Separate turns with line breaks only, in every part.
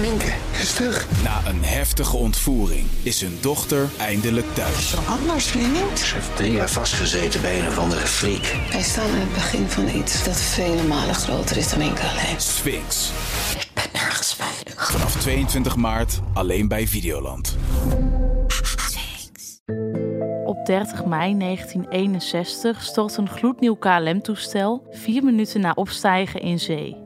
Minke is terug.
Na een heftige ontvoering is hun dochter eindelijk thuis.
Anders, vriend.
Ze heeft drie jaar vastgezeten bij een of andere freak.
Wij staan in het begin van iets dat vele malen groter is dan Minke alleen.
Sphinx.
Ik ben nergens veilig.
Vanaf 22 maart alleen bij Videoland.
Op 30 mei 1961 stort een gloednieuw KLM-toestel vier minuten na opstijgen in zee.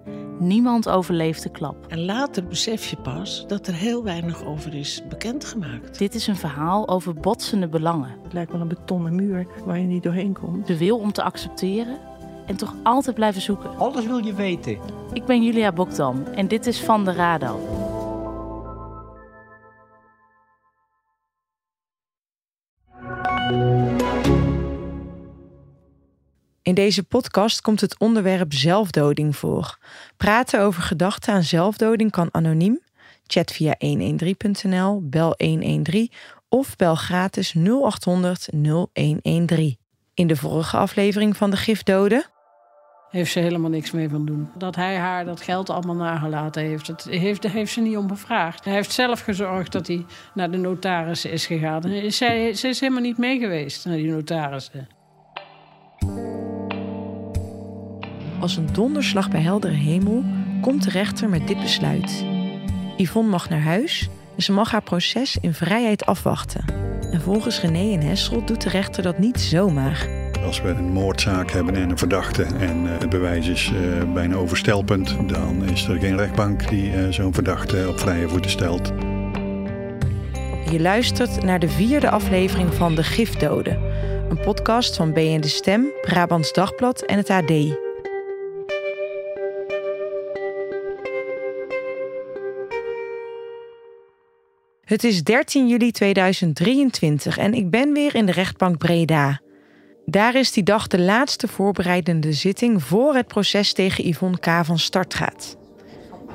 Niemand overleeft de klap.
En later besef je pas dat er heel weinig over is bekendgemaakt.
Dit is een verhaal over botsende belangen.
Het lijkt wel een betonnen muur waar je niet doorheen komt.
De wil om te accepteren en toch altijd blijven zoeken.
Alles wil je weten.
Ik ben Julia Bokdam en dit is Van de Radar.
In deze podcast komt het onderwerp zelfdoding voor. Praten over gedachten aan zelfdoding kan anoniem. Chat via 113.nl, bel 113 of bel gratis 0800 0113. In de vorige aflevering van de Gifdoden
Heeft ze helemaal niks mee van doen. Dat hij haar dat geld allemaal nagelaten heeft, dat heeft, heeft ze niet om gevraagd. Hij heeft zelf gezorgd dat hij naar de notaris is gegaan. Zij, ze is helemaal niet mee geweest naar die notarissen.
Als een donderslag bij heldere hemel komt de rechter met dit besluit. Yvonne mag naar huis en ze mag haar proces in vrijheid afwachten. En volgens René en Hessel doet de rechter dat niet zomaar.
Als we een moordzaak hebben en een verdachte en eh, het bewijs is eh, bijna overstelpend, dan is er geen rechtbank die eh, zo'n verdachte op vrije voeten stelt.
Je luistert naar de vierde aflevering van De Gifdoden. Een podcast van BN De Stem, Brabants Dagblad en het AD. Het is 13 juli 2023 en ik ben weer in de rechtbank Breda. Daar is die dag de laatste voorbereidende zitting voor het proces tegen Yvonne K. van start gaat.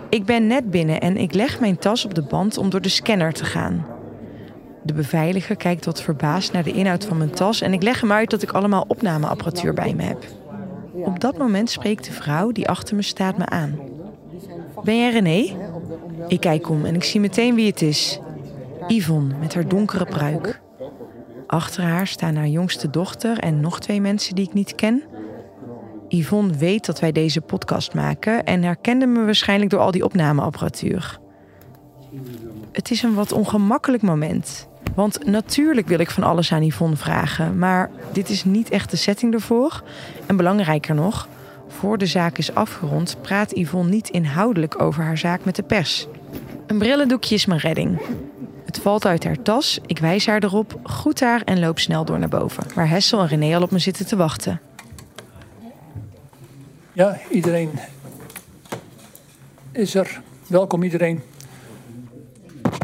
Ik ben net binnen en ik leg mijn tas op de band om door de scanner te gaan. De beveiliger kijkt wat verbaasd naar de inhoud van mijn tas en ik leg hem uit dat ik allemaal opnameapparatuur bij me heb. Op dat moment spreekt de vrouw die achter me staat me aan. Ben jij René? Ik kijk om en ik zie meteen wie het is. Yvonne met haar donkere pruik. Achter haar staan haar jongste dochter en nog twee mensen die ik niet ken. Yvonne weet dat wij deze podcast maken en herkende me waarschijnlijk door al die opnameapparatuur. Het is een wat ongemakkelijk moment. Want natuurlijk wil ik van alles aan Yvonne vragen, maar dit is niet echt de setting ervoor. En belangrijker nog, voor de zaak is afgerond, praat Yvonne niet inhoudelijk over haar zaak met de pers. Een brillendoekje is mijn redding. Het valt uit haar tas, ik wijs haar erop, groet haar en loop snel door naar boven, waar Hessel en René al op me zitten te wachten.
Ja, iedereen is er. Welkom iedereen.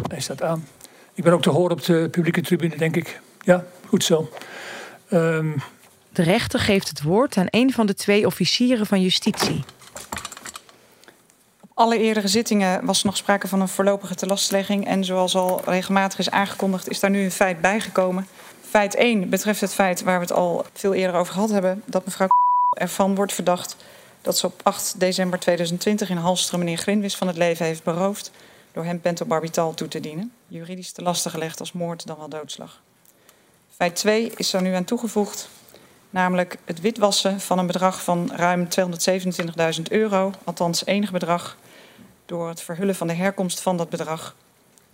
Hij staat aan. Ik ben ook te horen op de publieke tribune, denk ik. Ja, goed zo. Ehm,
De rechter geeft het woord aan een van de twee officieren van justitie.
Alle eerdere zittingen was nog sprake van een voorlopige telastlegging. En zoals al regelmatig is aangekondigd, is daar nu een feit bijgekomen. Feit 1 betreft het feit waar we het al veel eerder over gehad hebben: dat mevrouw ervan wordt verdacht dat ze op 8 december 2020 in Halsteren meneer Grinwis van het leven heeft beroofd. door hem pentobarbital toe te dienen. Juridisch te lasten gelegd als moord dan wel doodslag. Feit 2 is er nu aan toegevoegd namelijk het witwassen van een bedrag van ruim 227.000 euro, althans enig bedrag, door het verhullen van de herkomst van dat bedrag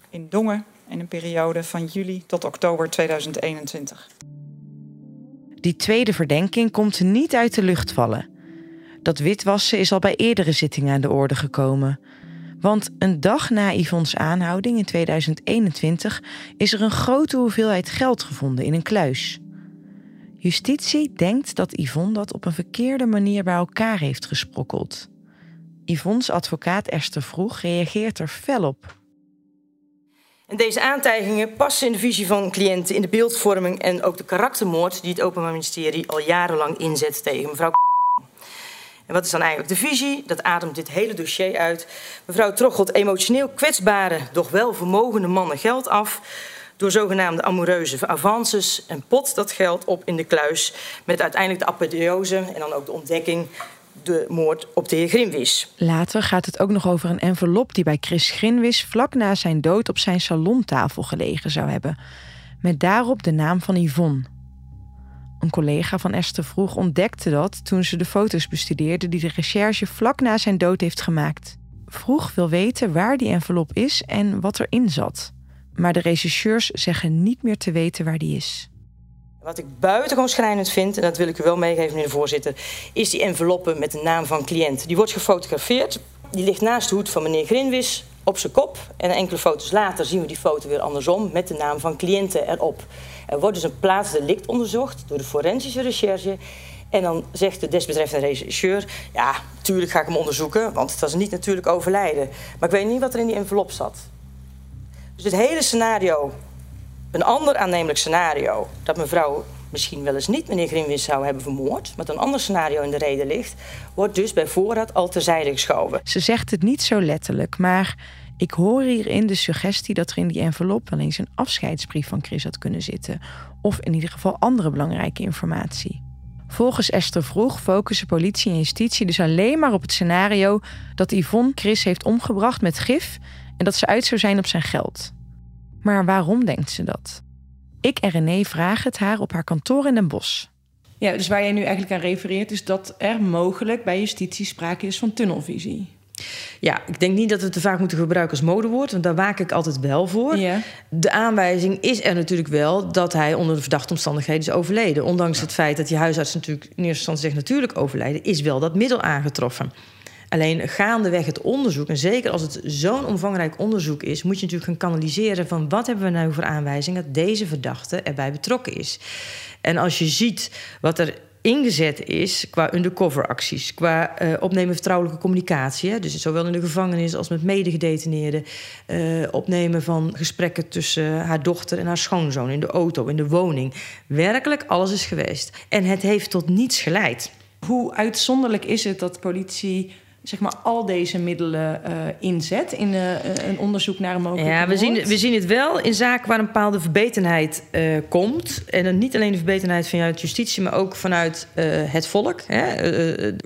in Dongen in een periode van juli tot oktober 2021.
Die tweede verdenking komt niet uit de lucht vallen. Dat witwassen is al bij eerdere zittingen aan de orde gekomen. Want een dag na Yvonne's aanhouding in 2021 is er een grote hoeveelheid geld gevonden in een kluis. Justitie denkt dat Yvonne dat op een verkeerde manier bij elkaar heeft gesprokkeld. Yvonne's advocaat Esther Vroeg reageert er fel op.
En deze aantijgingen passen in de visie van cliënten in de beeldvorming en ook de karaktermoord die het Openbaar Ministerie al jarenlang inzet tegen mevrouw. En wat is dan eigenlijk de visie? Dat ademt dit hele dossier uit. Mevrouw troggelt emotioneel kwetsbare, doch wel vermogende mannen geld af door zogenaamde amoureuze avances en pot dat geld op in de kluis met uiteindelijk de apotheose en dan ook de ontdekking de moord op de heer Grimwis.
Later gaat het ook nog over een envelop die bij Chris Grinwis vlak na zijn dood op zijn salontafel gelegen zou hebben. Met daarop de naam van Yvonne. Een collega van Esther Vroeg ontdekte dat toen ze de foto's bestudeerde die de recherche vlak na zijn dood heeft gemaakt. Vroeg wil weten waar die envelop is en wat erin zat. Maar de rechercheurs zeggen niet meer te weten waar die is.
Wat ik buitengewoon schrijnend vind, en dat wil ik u wel meegeven, meneer de voorzitter, is die enveloppe met de naam van cliënt. Die wordt gefotografeerd. Die ligt naast de hoed van meneer Grinwis op zijn kop. En enkele foto's later zien we die foto weer andersom met de naam van cliënten erop. Er wordt dus een plaatsdelict onderzocht door de forensische recherche. En dan zegt de desbetreffende rechercheur... ja, tuurlijk ga ik hem onderzoeken, want het was niet natuurlijk overlijden. Maar ik weet niet wat er in die envelop zat. Dus het hele scenario, een ander aannemelijk scenario... dat mevrouw misschien wel eens niet meneer Grimwis zou hebben vermoord... maar een ander scenario in de reden ligt... wordt dus bij voorraad al terzijde geschoven.
Ze zegt het niet zo letterlijk, maar ik hoor hierin de suggestie dat er in die envelop wel eens een afscheidsbrief van Chris had kunnen zitten. Of in ieder geval andere belangrijke informatie. Volgens Esther Vroeg focussen politie en justitie dus alleen maar op het scenario dat Yvonne Chris heeft omgebracht met gif en dat ze uit zou zijn op zijn geld. Maar waarom denkt ze dat? Ik en René vragen het haar op haar kantoor in Den Bosch.
Ja, dus waar jij nu eigenlijk aan refereert, is dat er mogelijk bij justitie sprake is van tunnelvisie.
Ja, ik denk niet dat we het te vaak moeten gebruiken als modewoord, want daar waak ik altijd wel voor.
Ja.
De aanwijzing is er natuurlijk wel dat hij onder de verdachte omstandigheden is overleden. Ondanks het feit dat die huisarts natuurlijk in eerste instantie zegt natuurlijk overlijden, is wel dat middel aangetroffen. Alleen gaandeweg het onderzoek, en zeker als het zo'n omvangrijk onderzoek is, moet je natuurlijk gaan kanaliseren van wat hebben we nou voor aanwijzing dat deze verdachte erbij betrokken is. En als je ziet wat er ingezet is qua undercover-acties, qua uh, opnemen vertrouwelijke communicatie. Hè? Dus zowel in de gevangenis als met medegedetineerden. Uh, opnemen van gesprekken tussen haar dochter en haar schoonzoon in de auto, in de woning. Werkelijk, alles is geweest. En het heeft tot niets geleid.
Hoe uitzonderlijk is het dat politie zeg maar, al deze middelen uh, inzet in uh, een onderzoek naar een mogelijke
Ja, we zien, we zien het wel in zaken waar een bepaalde verbetenheid uh, komt. En dan niet alleen de verbetenheid vanuit justitie, maar ook vanuit het volk. Hè,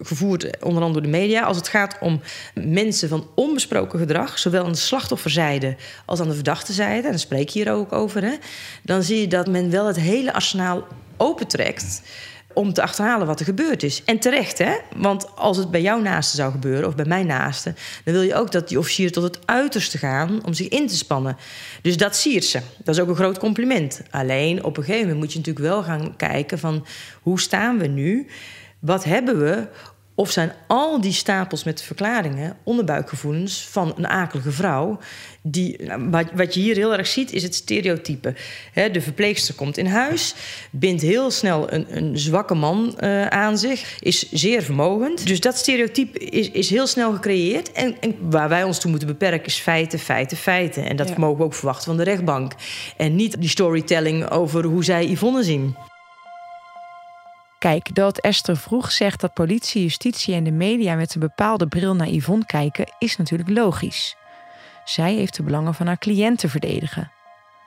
gevoerd onder andere door de media. Als het gaat om mensen van onbesproken gedrag, zowel aan de slachtofferzijde als aan de verdachte zijde, en daar spreek je hier ook over, hè, dan zie je dat men wel het hele arsenaal opentrekt om te achterhalen wat er gebeurd is. En terecht, hè? Want als het bij jouw naaste zou gebeuren, of bij mijn naaste... dan wil je ook dat die officier tot het uiterste gaan om zich in te spannen. Dus dat siert ze. Dat is ook een groot compliment. Alleen, op een gegeven moment moet je natuurlijk wel gaan kijken van... hoe staan we nu? Wat hebben we of zijn al die stapels met verklaringen onderbuikgevoelens van een akelige vrouw? Die, nou, wat, je hier heel erg ziet, is het stereotype. de verpleegster komt in huis, bindt heel snel een, een zwakke man uh, aan zich, is zeer vermogend. Dus dat stereotype is, is heel snel gecreëerd. En, en, waar wij ons toe moeten beperken is feiten, feiten, feiten. En dat ja. mogen we ook verwachten van de rechtbank. En niet die storytelling over hoe zij Yvonne zien.
Kijk, dat Esther vroeg zegt dat politie, justitie en de media met een bepaalde bril naar Yvonne kijken, is natuurlijk logisch. Zij heeft de belangen van haar cliënt te verdedigen.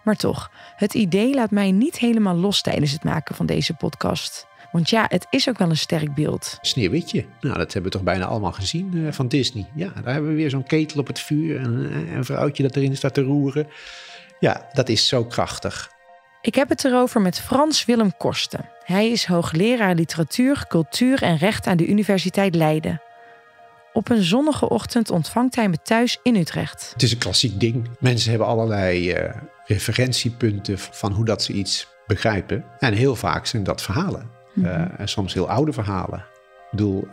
Maar toch, het idee laat mij niet helemaal los tijdens het maken van deze podcast. Want ja, het is ook wel een sterk beeld.
Sneeuwwitje, nou dat hebben we toch bijna allemaal gezien uh, van Disney. Ja, daar hebben we weer zo'n ketel op het vuur en een vrouwtje dat erin staat te roeren. Ja, dat is zo krachtig.
Ik heb het erover met Frans Willem Korsten. Hij is hoogleraar literatuur, cultuur en recht aan de Universiteit Leiden. Op een zonnige ochtend ontvangt hij me thuis in Utrecht.
Het is een klassiek ding. Mensen hebben allerlei uh, referentiepunten van hoe dat ze iets begrijpen. En heel vaak zijn dat verhalen. Mm -hmm. uh, en soms heel oude verhalen. Ik bedoel,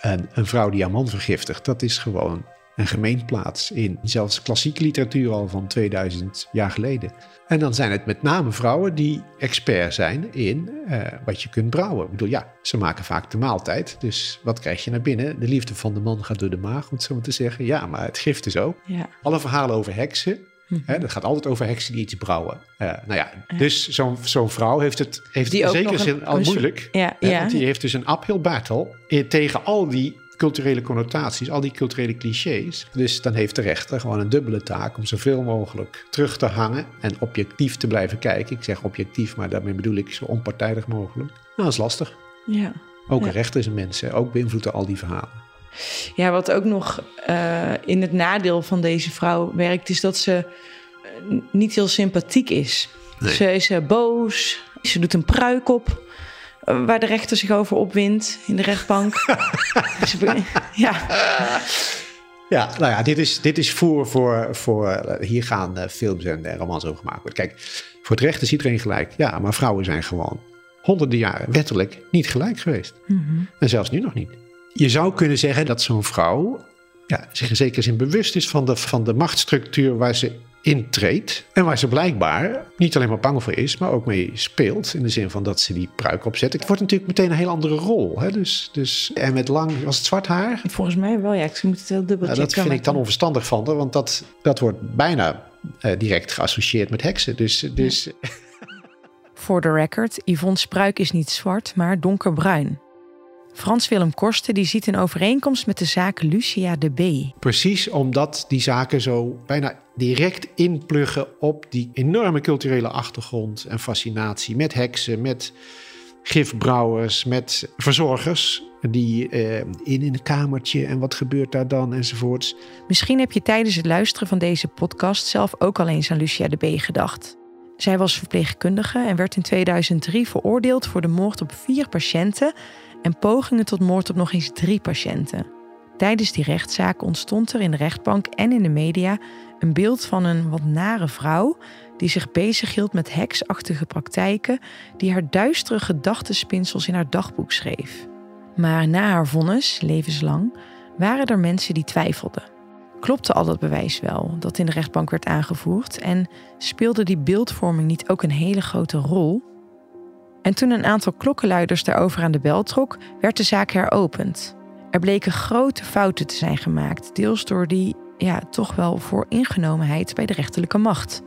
een, een vrouw die haar man vergiftigt, dat is gewoon een gemeenplaats in zelfs klassieke literatuur al van 2000 jaar geleden. En dan zijn het met name vrouwen die expert zijn in uh, wat je kunt brouwen. Ik bedoel, ja, ze maken vaak de maaltijd. Dus wat krijg je naar binnen? De liefde van de man gaat door de maag, om het zo maar te zeggen. Ja, maar het gift is ook.
Ja.
Alle verhalen over heksen. -hmm. Hè, dat gaat altijd over heksen die iets brouwen. Uh, nou ja, ja. dus zo'n zo'n vrouw heeft het heeft
die
in zekere zin al moeilijk.
Ja,
hè,
ja.
Want die heeft dus een uphill battle tegen al die culturele connotaties, al die culturele clichés. Dus dan heeft de rechter gewoon een dubbele taak om zoveel mogelijk terug te hangen en objectief te blijven kijken. Ik zeg objectief, maar daarmee bedoel ik zo onpartijdig mogelijk. Nou, dat is lastig.
Ja.
Ook
Ja.
een rechter is een mens, hè. ook beïnvloeden al die verhalen.
Ja, wat ook nog eh, in het nadeel van deze vrouw werkt, is dat ze eh, niet heel sympathiek is.
Nee.
Ze is eh, boos, ze doet een pruik op, waar de rechter zich over opwindt in de rechtbank. Be- ja.
Ja, nou ja, dit is, dit is voor, voor, voor eh, hier gaan eh, films en eh, romans over gemaakt worden. Kijk, voor het recht is iedereen gelijk. Ja, maar vrouwen zijn gewoon honderden jaren wettelijk niet gelijk geweest. En zelfs nu nog niet. Je zou kunnen zeggen dat zo'n vrouw ja, zich in zekere zin bewust is van de, van de machtsstructuur waar ze intreedt. En waar ze blijkbaar niet alleen maar bang voor is, maar ook mee speelt. In de zin van dat ze die pruik opzet. Het wordt natuurlijk meteen een heel andere rol. Hè? Dus, dus, en met lang, was het zwart haar?
Volgens mij wel, ja. Ik moet het heel dubbel
Ja, dat vind ik dan onverstandig van haar, want dat, dat wordt bijna eh, direct geassocieerd met heksen. Dus, dus
Voor de record, Yvonne Spruik is niet zwart, maar donkerbruin. Frans Willem Korsten die ziet een overeenkomst met de zaak Lucia de B.
precies omdat die zaken zo bijna direct inpluggen op die enorme culturele achtergrond en fascinatie met heksen, met gifbrouwers, met verzorgers. Die eh, in, in een kamertje en wat gebeurt daar dan enzovoorts.
Misschien heb je tijdens het luisteren van deze podcast zelf ook al eens aan Lucia de B gedacht. Zij was verpleegkundige en werd in 2003 veroordeeld voor de moord op vier patiënten en pogingen tot moord op nog eens drie patiënten. Tijdens die rechtszaak ontstond er in de rechtbank en in de media een beeld van een wat nare vrouw die zich bezighield met heksachtige praktijken, die haar duistere gedachtenspinsels in haar dagboek schreef. Maar na haar vonnis, levenslang, waren er mensen die twijfelden. Klopte al dat bewijs wel dat in de rechtbank werd aangevoerd en speelde die beeldvorming niet ook een hele grote rol? En toen een aantal klokkenluiders daarover aan de bel trok, werd de zaak heropend. Er bleken grote fouten te zijn gemaakt, deels door die ja, toch wel vooringenomenheid bij de rechterlijke macht.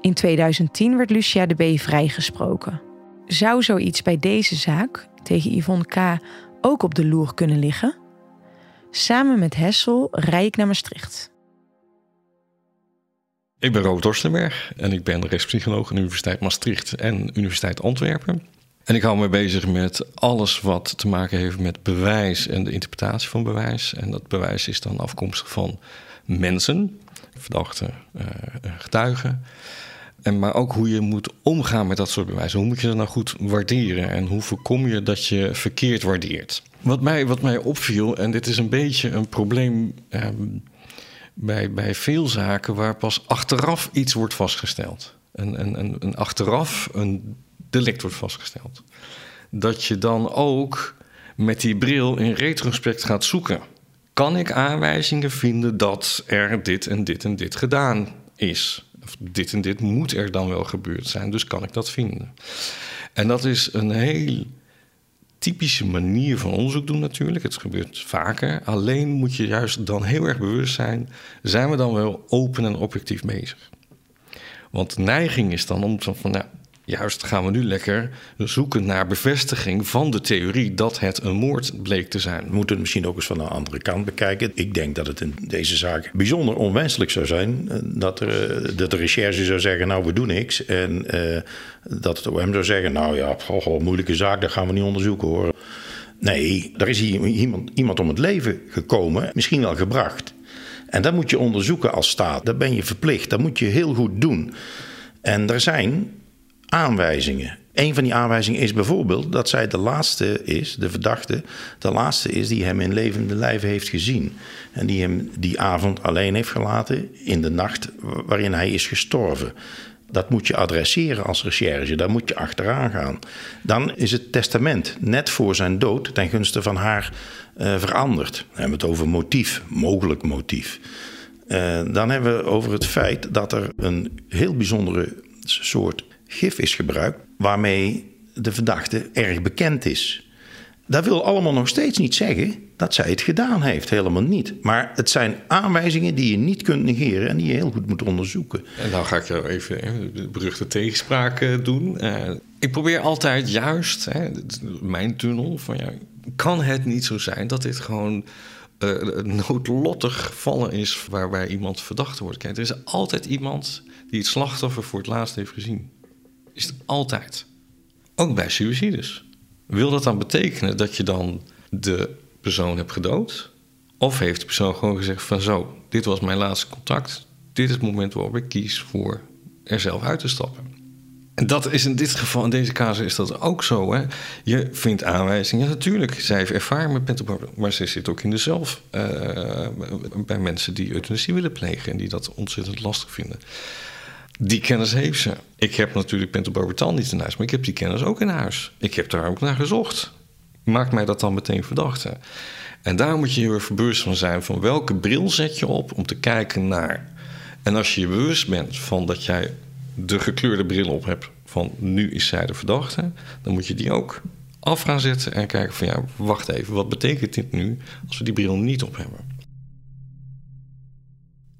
In 2010 werd Lucia de B. vrijgesproken. Zou zoiets bij deze zaak tegen Yvonne K. ook op de loer kunnen liggen? Samen met Hessel rij ik naar Maastricht.
Ik ben Robert Dorstenberg en ik ben rechtspsycholoog aan de Universiteit Maastricht en Universiteit Antwerpen. En ik hou me bezig met alles wat te maken heeft met bewijs en de interpretatie van bewijs. En dat bewijs is dan afkomstig van mensen, verdachten, eh, getuigen. En maar ook hoe je moet omgaan met dat soort bewijzen. Hoe moet je dat nou goed waarderen en hoe voorkom je dat je verkeerd waardeert? Wat mij, wat mij opviel, en dit is een beetje een probleem ehm, bij, bij veel zaken waar pas achteraf iets wordt vastgesteld. En, en, en, achteraf een delict wordt vastgesteld. Dat je dan ook met die bril in retrospect gaat zoeken. Kan ik aanwijzingen vinden dat er dit en dit en dit gedaan is? Of dit en dit moet er dan wel gebeurd zijn, dus kan ik dat vinden. En dat is een heel typische manier van onderzoek doen natuurlijk. Het gebeurt vaker. Alleen moet je juist dan heel erg bewust zijn... zijn we dan wel open en objectief bezig? Want de neiging is dan om van... Nou, juist gaan we nu lekker zoeken naar bevestiging van de theorie... dat het een moord bleek te zijn.
We moeten het misschien ook eens van de andere kant bekijken. Ik denk dat het in deze zaak bijzonder onwenselijk zou zijn... eh, dat, er, eh, dat de recherche zou zeggen, nou, we doen niks. En eh, dat het OM zou zeggen, nou ja, goh, moeilijke zaak, dat gaan we niet onderzoeken hoor. Nee, er is iemand, iemand om het leven gekomen, misschien wel gebracht. En dat moet je onderzoeken als staat. Dat ben je verplicht, dat moet je heel goed doen. En er zijn aanwijzingen. Een van die aanwijzingen is bijvoorbeeld dat zij de laatste is, de verdachte, de laatste is die hem in levende lijven heeft gezien. En die hem die avond alleen heeft gelaten in de nacht waarin hij is gestorven. Dat moet je adresseren als recherche, daar moet je achteraan gaan. Dan is het testament net voor zijn dood ten gunste van haar uh, veranderd. Dan hebben we het over motief, mogelijk motief. Uh, dan hebben we over het feit dat er een heel bijzondere soort gif is gebruikt waarmee de verdachte erg bekend is. Dat wil allemaal nog steeds niet zeggen dat zij het gedaan heeft, helemaal niet. Maar het zijn aanwijzingen die je niet kunt negeren en die je heel goed moet onderzoeken.
En nou ga ik jou even de beruchte tegenspraak doen. Uh, ik probeer altijd juist, mijn tunnel, van ja, kan het niet zo zijn dat dit gewoon uh, noodlottig gevallen is waarbij iemand verdacht wordt? Kijk, er is altijd iemand die het slachtoffer voor het laatst heeft gezien. Is het altijd. Ook bij suicides. Wil dat dan betekenen dat je dan de persoon hebt gedood? Of heeft de persoon gewoon gezegd van zo, dit was mijn laatste contact. Dit is het moment waarop ik kies voor er zelf uit te stappen. En dat is in dit geval, in deze casus is dat ook zo. Hè? Je vindt aanwijzingen. natuurlijk, zij heeft ervaring met. Maar ze zit ook in de zelf. Uh, bij mensen die euthanasie willen plegen. En die dat ontzettend lastig vinden. Die kennis heeft ze. Ik heb natuurlijk pentobarbital niet in huis. Maar ik heb die kennis ook in huis. Ik heb daar ook naar gezocht. Maakt mij dat dan meteen verdachte? En daar moet je heel erg bewust van zijn. Van welke bril zet je op om te kijken naar. En als je je bewust bent van dat jij de gekleurde bril op hebt van nu is zij de verdachte, dan moet je die ook af gaan zetten en kijken van ja, wacht even, wat betekent dit nu als we die bril niet op hebben?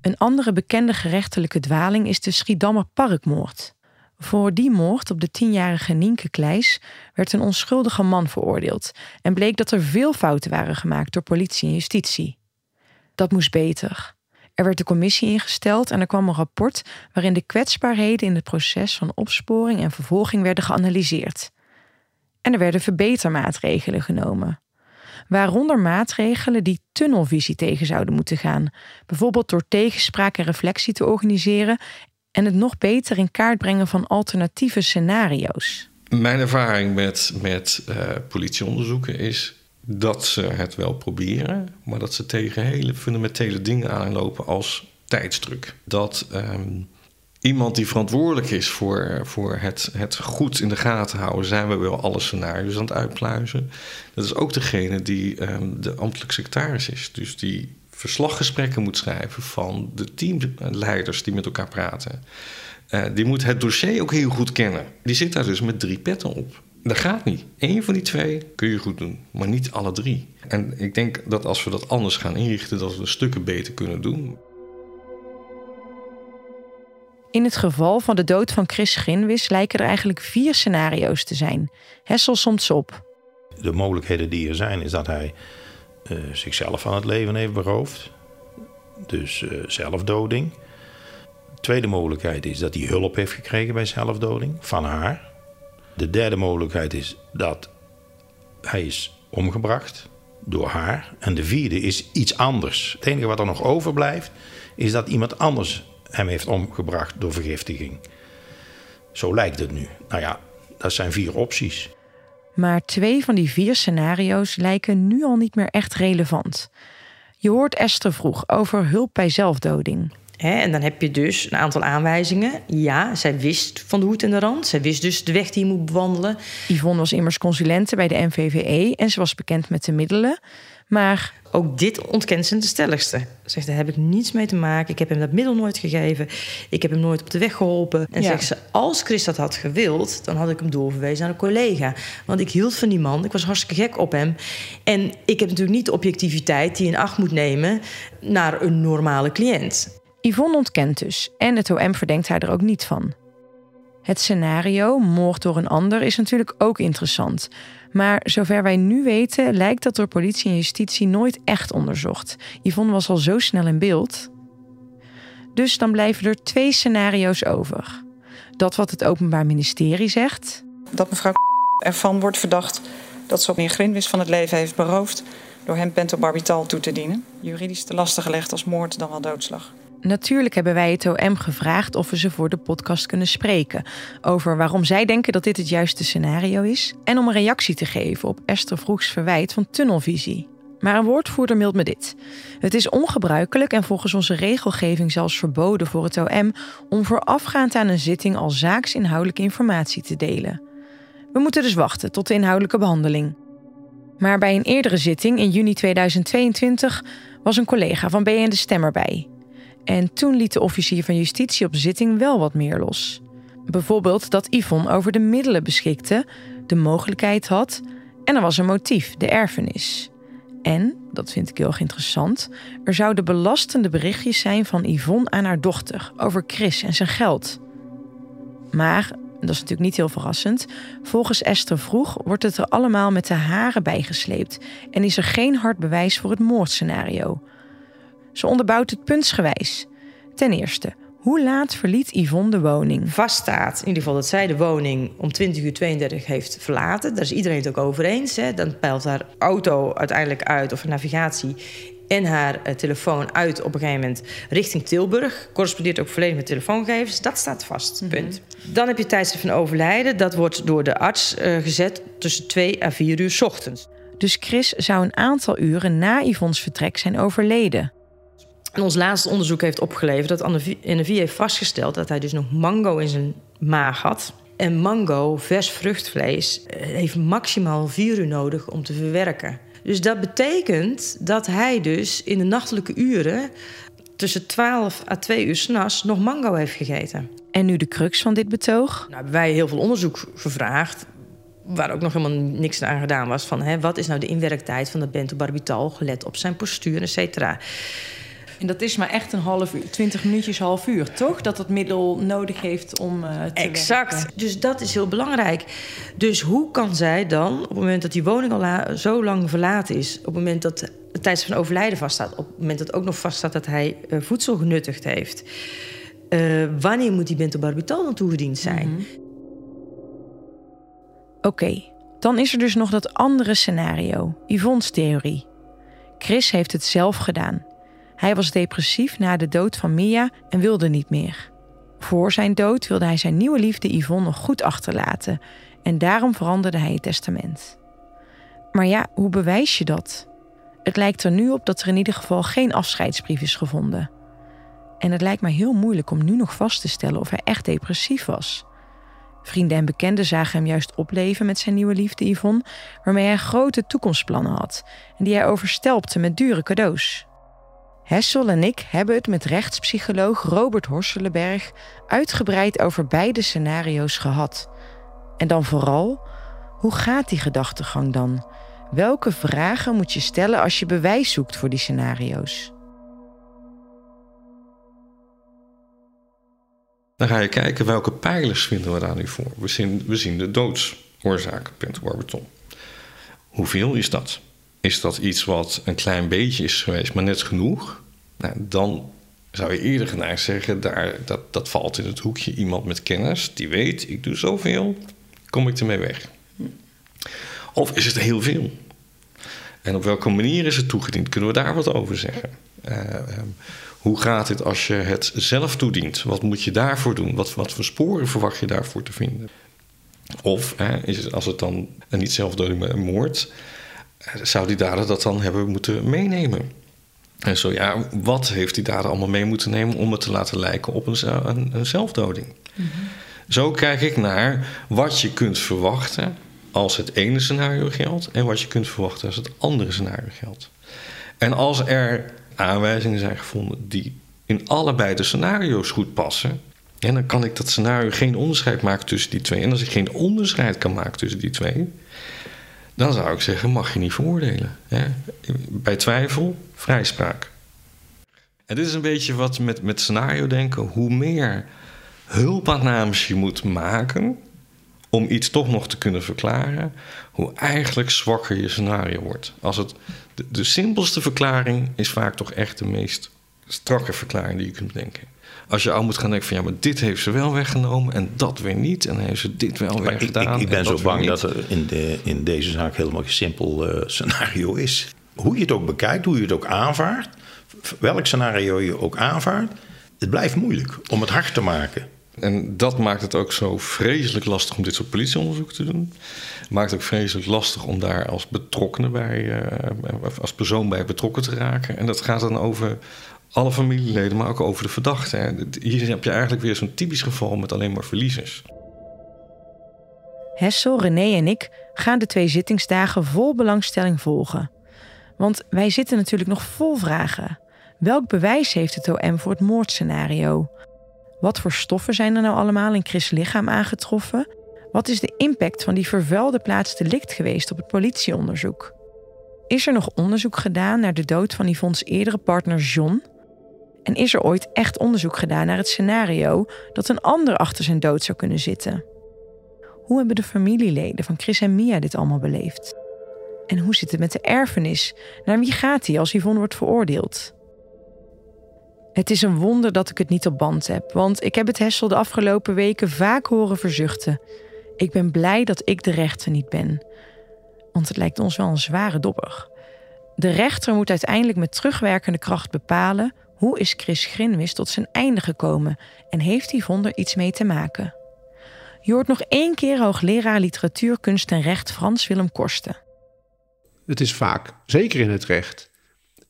Een andere bekende gerechtelijke dwaling is de Schiedammer parkmoord. Voor die moord op de tienjarige Nienke Kleis werd een onschuldige man veroordeeld en bleek dat er veel fouten waren gemaakt door politie en justitie. Dat moest beter. Er werd een commissie ingesteld en er kwam een rapport waarin de kwetsbaarheden in het proces van opsporing en vervolging werden geanalyseerd. En er werden verbetermaatregelen genomen. Waaronder maatregelen die tunnelvisie tegen zouden moeten gaan, bijvoorbeeld door tegenspraak en reflectie te organiseren en het nog beter in kaart brengen van alternatieve scenario's.
Mijn ervaring met, met uh, politieonderzoeken is dat ze het wel proberen, maar dat ze tegen hele fundamentele dingen aanlopen als tijdsdruk. Dat um, iemand die verantwoordelijk is voor, voor het, het goed in de gaten houden, zijn we wel alle scenario's aan het uitpluizen. Dat is ook degene die um, de ambtelijk secretaris is, dus die verslaggesprekken moet schrijven van de teamleiders die met elkaar praten. Uh, die moet het dossier ook heel goed kennen. Die zit daar dus met drie petten op. Dat gaat niet. Eén van die twee kun je goed doen, maar niet alle drie. En ik denk dat als we dat anders gaan inrichten, dat we stukken beter kunnen doen.
In het geval van de dood van Chris Grinwis lijken er eigenlijk vier scenario's te zijn. Hessel somt ze op.
De mogelijkheden die er zijn, is dat hij uh, zichzelf van het leven heeft beroofd. Dus uh, zelfdoding. De tweede mogelijkheid is dat hij hulp heeft gekregen bij zelfdoding van haar. De derde mogelijkheid is dat hij is omgebracht door haar. En de vierde is iets anders. Het enige wat er nog overblijft is dat iemand anders hem heeft omgebracht door vergiftiging. Zo lijkt het nu. Nou ja, dat zijn vier opties.
Maar twee van die vier scenario's lijken nu al niet meer echt relevant. Je hoort Esther vroeg over hulp bij zelfdoding
en dan heb je dus een aantal aanwijzingen. Ja, zij wist van de hoed en de rand. Zij wist dus de weg die je moet bewandelen.
Yvonne was immers consulente bij de NVVE en ze was bekend met de middelen. Maar
ook dit ontkent ze de stelligste. Zegt, daar heb ik niets mee te maken. Ik heb hem dat middel nooit gegeven. Ik heb hem nooit op de weg geholpen. En zegt ze, als Chris dat had gewild... dan had ik hem doorverwezen naar een collega. Want ik hield van die man. Ik was hartstikke gek op hem. En ik heb natuurlijk niet de objectiviteit die in acht moet nemen... naar een normale cliënt.
Yvonne ontkent dus en het OM verdenkt haar er ook niet van. Het scenario, moord door een ander, is natuurlijk ook interessant. Maar zover wij nu weten, lijkt dat door politie en justitie nooit echt onderzocht. Yvonne was al zo snel in beeld. Dus dan blijven er twee scenario's over. Dat wat het Openbaar Ministerie zegt.
Dat mevrouw ervan wordt verdacht dat ze op meneer Grinwis van het leven heeft beroofd door hem pentobarbital toe te dienen. Juridisch te lasten gelegd als moord dan wel doodslag.
Natuurlijk hebben wij het OM gevraagd of we ze voor de podcast kunnen spreken. Over waarom zij denken dat dit het juiste scenario is. En om een reactie te geven op Esther Vroegs verwijt van tunnelvisie. Maar een woordvoerder mailt me dit. Het is ongebruikelijk en volgens onze regelgeving zelfs verboden voor het OM om voorafgaand aan een zitting al zaaksinhoudelijke informatie te delen. We moeten dus wachten tot de inhoudelijke behandeling. Maar bij een eerdere zitting in juni 2022 was een collega van BN de Stem erbij. En toen liet de officier van justitie op zitting wel wat meer los. Bijvoorbeeld dat Yvonne over de middelen beschikte, de mogelijkheid had en er was een motief, de erfenis. En, dat vind ik heel erg interessant, er zouden belastende berichtjes zijn van Yvonne aan haar dochter over Chris en zijn geld. Maar, dat is natuurlijk niet heel verrassend, volgens Esther Vroeg wordt het er allemaal met de haren bijgesleept en is er geen hard bewijs voor het moordscenario. Ze onderbouwt het puntsgewijs. Ten eerste, Hoe laat verliet Yvonne de woning?
Vaststaat in ieder geval dat zij de woning om 20 uur 32 heeft verlaten. Daar is iedereen het ook over eens. Hè. Dan peilt haar auto uiteindelijk uit, of haar navigatie en haar uh, telefoon uit op een gegeven moment richting Tilburg. Correspondeert ook volledig met telefoongegevens. Dat staat vast. Mm -hmm. Punt. Dan heb je tijdstip van overlijden. Dat wordt door de arts uh, gezet tussen 2 à 4 uur s ochtends.
Dus Chris zou een aantal uren na Yvonne's vertrek zijn overleden.
En ons laatste onderzoek heeft opgeleverd dat NFI heeft vastgesteld dat hij dus nog mango in zijn maag had. En mango, vers vruchtvlees, heeft maximaal vier uur nodig om te verwerken. Dus dat betekent dat hij dus in de nachtelijke uren tussen 12 à 2 uur s'nachts nog mango heeft gegeten.
En nu de crux van dit betoog?
Nou, hebben wij heel veel onderzoek gevraagd. Waar ook nog helemaal niks aan gedaan was. Van hè, wat is nou de inwerktijd van dat bentobarbital gelet op zijn postuur, et cetera.
En dat is maar echt een half uur, 20 minuutjes, half uur, toch? Dat dat middel nodig heeft om uh, te
Exact.
Werken.
Dus dat is heel belangrijk. Dus hoe kan zij dan, op het moment dat die woning al zo lang verlaten is... op het moment dat het tijdstip van overlijden vaststaat... op het moment dat ook nog vaststaat dat hij uh, voedsel genuttigd heeft... Uh, wanneer moet die bentobarbital dan toegediend zijn? Mm
-hmm. Oké, okay, dan is er dus nog dat andere scenario, Yvonne's theorie. Chris heeft het zelf gedaan. Hij was depressief na de dood van Mia en wilde niet meer. Voor zijn dood wilde hij zijn nieuwe liefde Yvonne nog goed achterlaten en daarom veranderde hij het testament. Maar ja, hoe bewijs je dat? Het lijkt er nu op dat er in ieder geval geen afscheidsbrief is gevonden. En het lijkt mij heel moeilijk om nu nog vast te stellen of hij echt depressief was. Vrienden en bekenden zagen hem juist opleven met zijn nieuwe liefde Yvonne, waarmee hij grote toekomstplannen had en die hij overstelpte met dure cadeaus. Hessel en ik hebben het met rechtspsycholoog Robert Horselenberg uitgebreid over beide scenario's gehad. En dan vooral, hoe gaat die gedachtegang dan? Welke vragen moet je stellen als je bewijs zoekt voor die scenario's?
Dan ga je kijken welke pijlers vinden we daar nu voor. We zien, we zien de doodsoorzaak, pentobarbital. Hoeveel is dat? Is dat iets wat een klein beetje is geweest, maar net genoeg? Nou, dan zou je eerder geneigd zeggen, daar, dat, dat valt in het hoekje iemand met kennis die weet, ik doe zoveel, kom ik ermee weg. Of is het heel veel? En op welke manier is het toegediend? Kunnen we daar wat over zeggen? Uh, um, hoe gaat het als je het zelf toedient? Wat moet je daarvoor doen? Wat, wat voor sporen verwacht je daarvoor te vinden? Of eh, is het, als het dan een niet zelfdoding maar een moord, zou die dader dat dan hebben moeten meenemen? En zo ja, wat heeft die dader allemaal mee moeten nemen om het te laten lijken op een, een, een zelfdoding? Mm -hmm. Zo kijk ik naar wat je kunt verwachten als het ene scenario geldt en wat je kunt verwachten als het andere scenario geldt. En als er aanwijzingen zijn gevonden die in allebei de scenario's goed passen, en dan kan ik dat scenario geen onderscheid maken tussen die twee. En als ik geen onderscheid kan maken tussen die twee, dan zou ik zeggen: mag je niet veroordelen. Hè? Bij twijfel, vrijspraak. En dit is een beetje wat met, met scenario denken. Hoe meer hulpaannames je moet maken om iets toch nog te kunnen verklaren, hoe eigenlijk zwakker je scenario wordt. Als het, de, de simpelste verklaring is vaak toch echt de meest strakke verklaring die je kunt denken. Als je al moet gaan denken van ja, maar dit heeft ze wel weggenomen en dat weer niet. En heeft ze dit wel weer gedaan.
Ik, ik ben
en
zo bang dat er in, de, in deze zaak helemaal geen simpel uh, scenario is. Hoe je het ook bekijkt, hoe je het ook aanvaardt, welk scenario je ook aanvaardt, het blijft moeilijk om het hard te maken.
En dat maakt het ook zo vreselijk lastig om dit soort politieonderzoek te doen. Maakt het ook vreselijk lastig om daar als betrokkenen bij, uh, als persoon bij betrokken te raken. En dat gaat dan over alle familieleden, maar ook over de verdachte. Hier heb je eigenlijk weer zo'n typisch geval met alleen maar verliezers.
Hessel, René en ik gaan de twee zittingsdagen vol belangstelling volgen. Want wij zitten natuurlijk nog vol vragen. Welk bewijs heeft het OM voor het moordscenario? Wat voor stoffen zijn er nou allemaal in Chris' lichaam aangetroffen? Wat is de impact van die vervuilde plaats delict geweest op het politieonderzoek? Is er nog onderzoek gedaan naar de dood van Yvonne's eerdere partner John? En is er ooit echt onderzoek gedaan naar het scenario dat een ander achter zijn dood zou kunnen zitten? Hoe hebben de familieleden van Chris en Mia dit allemaal beleefd? En hoe zit het met de erfenis? Naar wie gaat die als Yvonne wordt veroordeeld? Het is een wonder dat ik het niet op band heb, want ik heb het Hessel de afgelopen weken vaak horen verzuchten. Ik ben blij dat ik de rechter niet ben. Want het lijkt ons wel een zware dobber. De rechter moet uiteindelijk met terugwerkende kracht bepalen hoe is Chris Grinwis tot zijn einde gekomen en heeft Yvonne er iets mee te maken. Je hoort nog één keer hoogleraar literatuur, kunst en recht Frans Willem Korsten.
Het is vaak, zeker in het recht,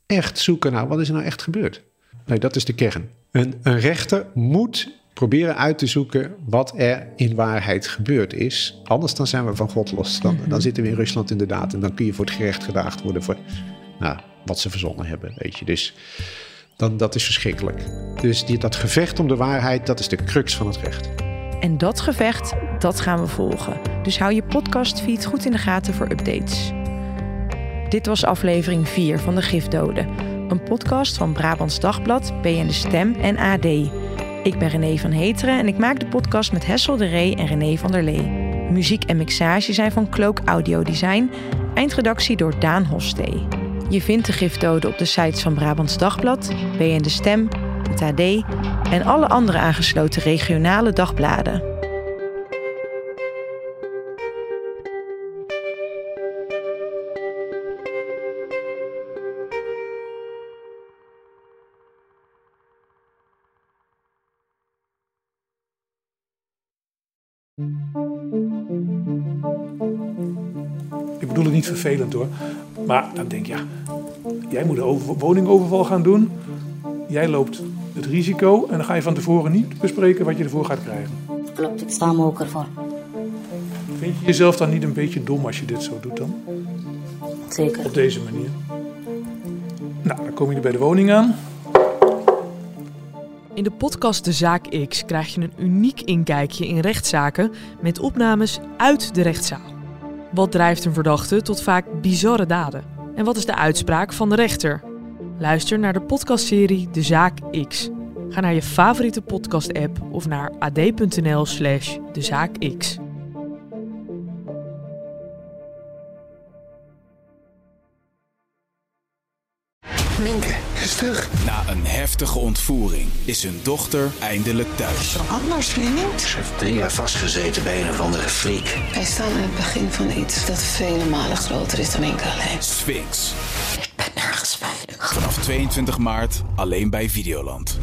echt zoeken naar wat is er nou echt gebeurd. Nee, dat is de kern. Een, een rechter moet proberen uit te zoeken wat er in waarheid gebeurd is. Anders dan zijn we van God los. Dan, dan zitten we in Rusland inderdaad. En dan kun je voor het gerecht gedaagd worden voor nou, wat ze verzonnen hebben. Weet je. Dus dan, dat is verschrikkelijk. Dus die, dat gevecht om de waarheid, dat is de crux van het recht.
En dat gevecht, dat gaan we volgen. Dus hou je podcastfeed goed in de gaten voor updates. Dit was aflevering 4 van De Gifdoden. Een podcast van Brabants Dagblad, BN De Stem en AD. Ik ben René van Heteren en ik maak de podcast met Hessel de Ree en René van der Lee. Muziek en mixage zijn van Cloak Audio Design. Eindredactie door Daan Hofstee. Je vindt de gifdoden op de sites van Brabants Dagblad, BN De Stem, het AD en alle andere aangesloten regionale dagbladen.
Ik bedoel het niet vervelend hoor. Maar dan denk je, ja, jij moet een woningoverval gaan doen. Jij loopt het risico en dan ga je van tevoren niet bespreken wat je ervoor gaat krijgen.
Klopt, ik sta me ook ervoor.
Vind je jezelf dan niet een beetje dom als je dit zo doet dan?
Zeker.
Op deze manier. Nou, dan kom je bij de woning aan.
In de podcast De Zaak X krijg je een uniek inkijkje in rechtszaken met opnames uit de rechtszaal. Wat drijft een verdachte tot vaak bizarre daden? En wat is de uitspraak van de rechter? Luister naar de podcastserie De Zaak X. Ga naar je favoriete podcast-app of naar ad.nl/slash De Zaak X.
Minke is terug.
Na een heftige ontvoering is hun dochter eindelijk thuis.
Anders, vriend.
Ze heeft drie jaar vastgezeten bij een of andere freak.
Wij staan in het begin van iets dat vele malen groter is dan enkel alleen.
Sphinx.
Ik ben nergens veilig.
Vanaf 22 maart alleen bij Videoland.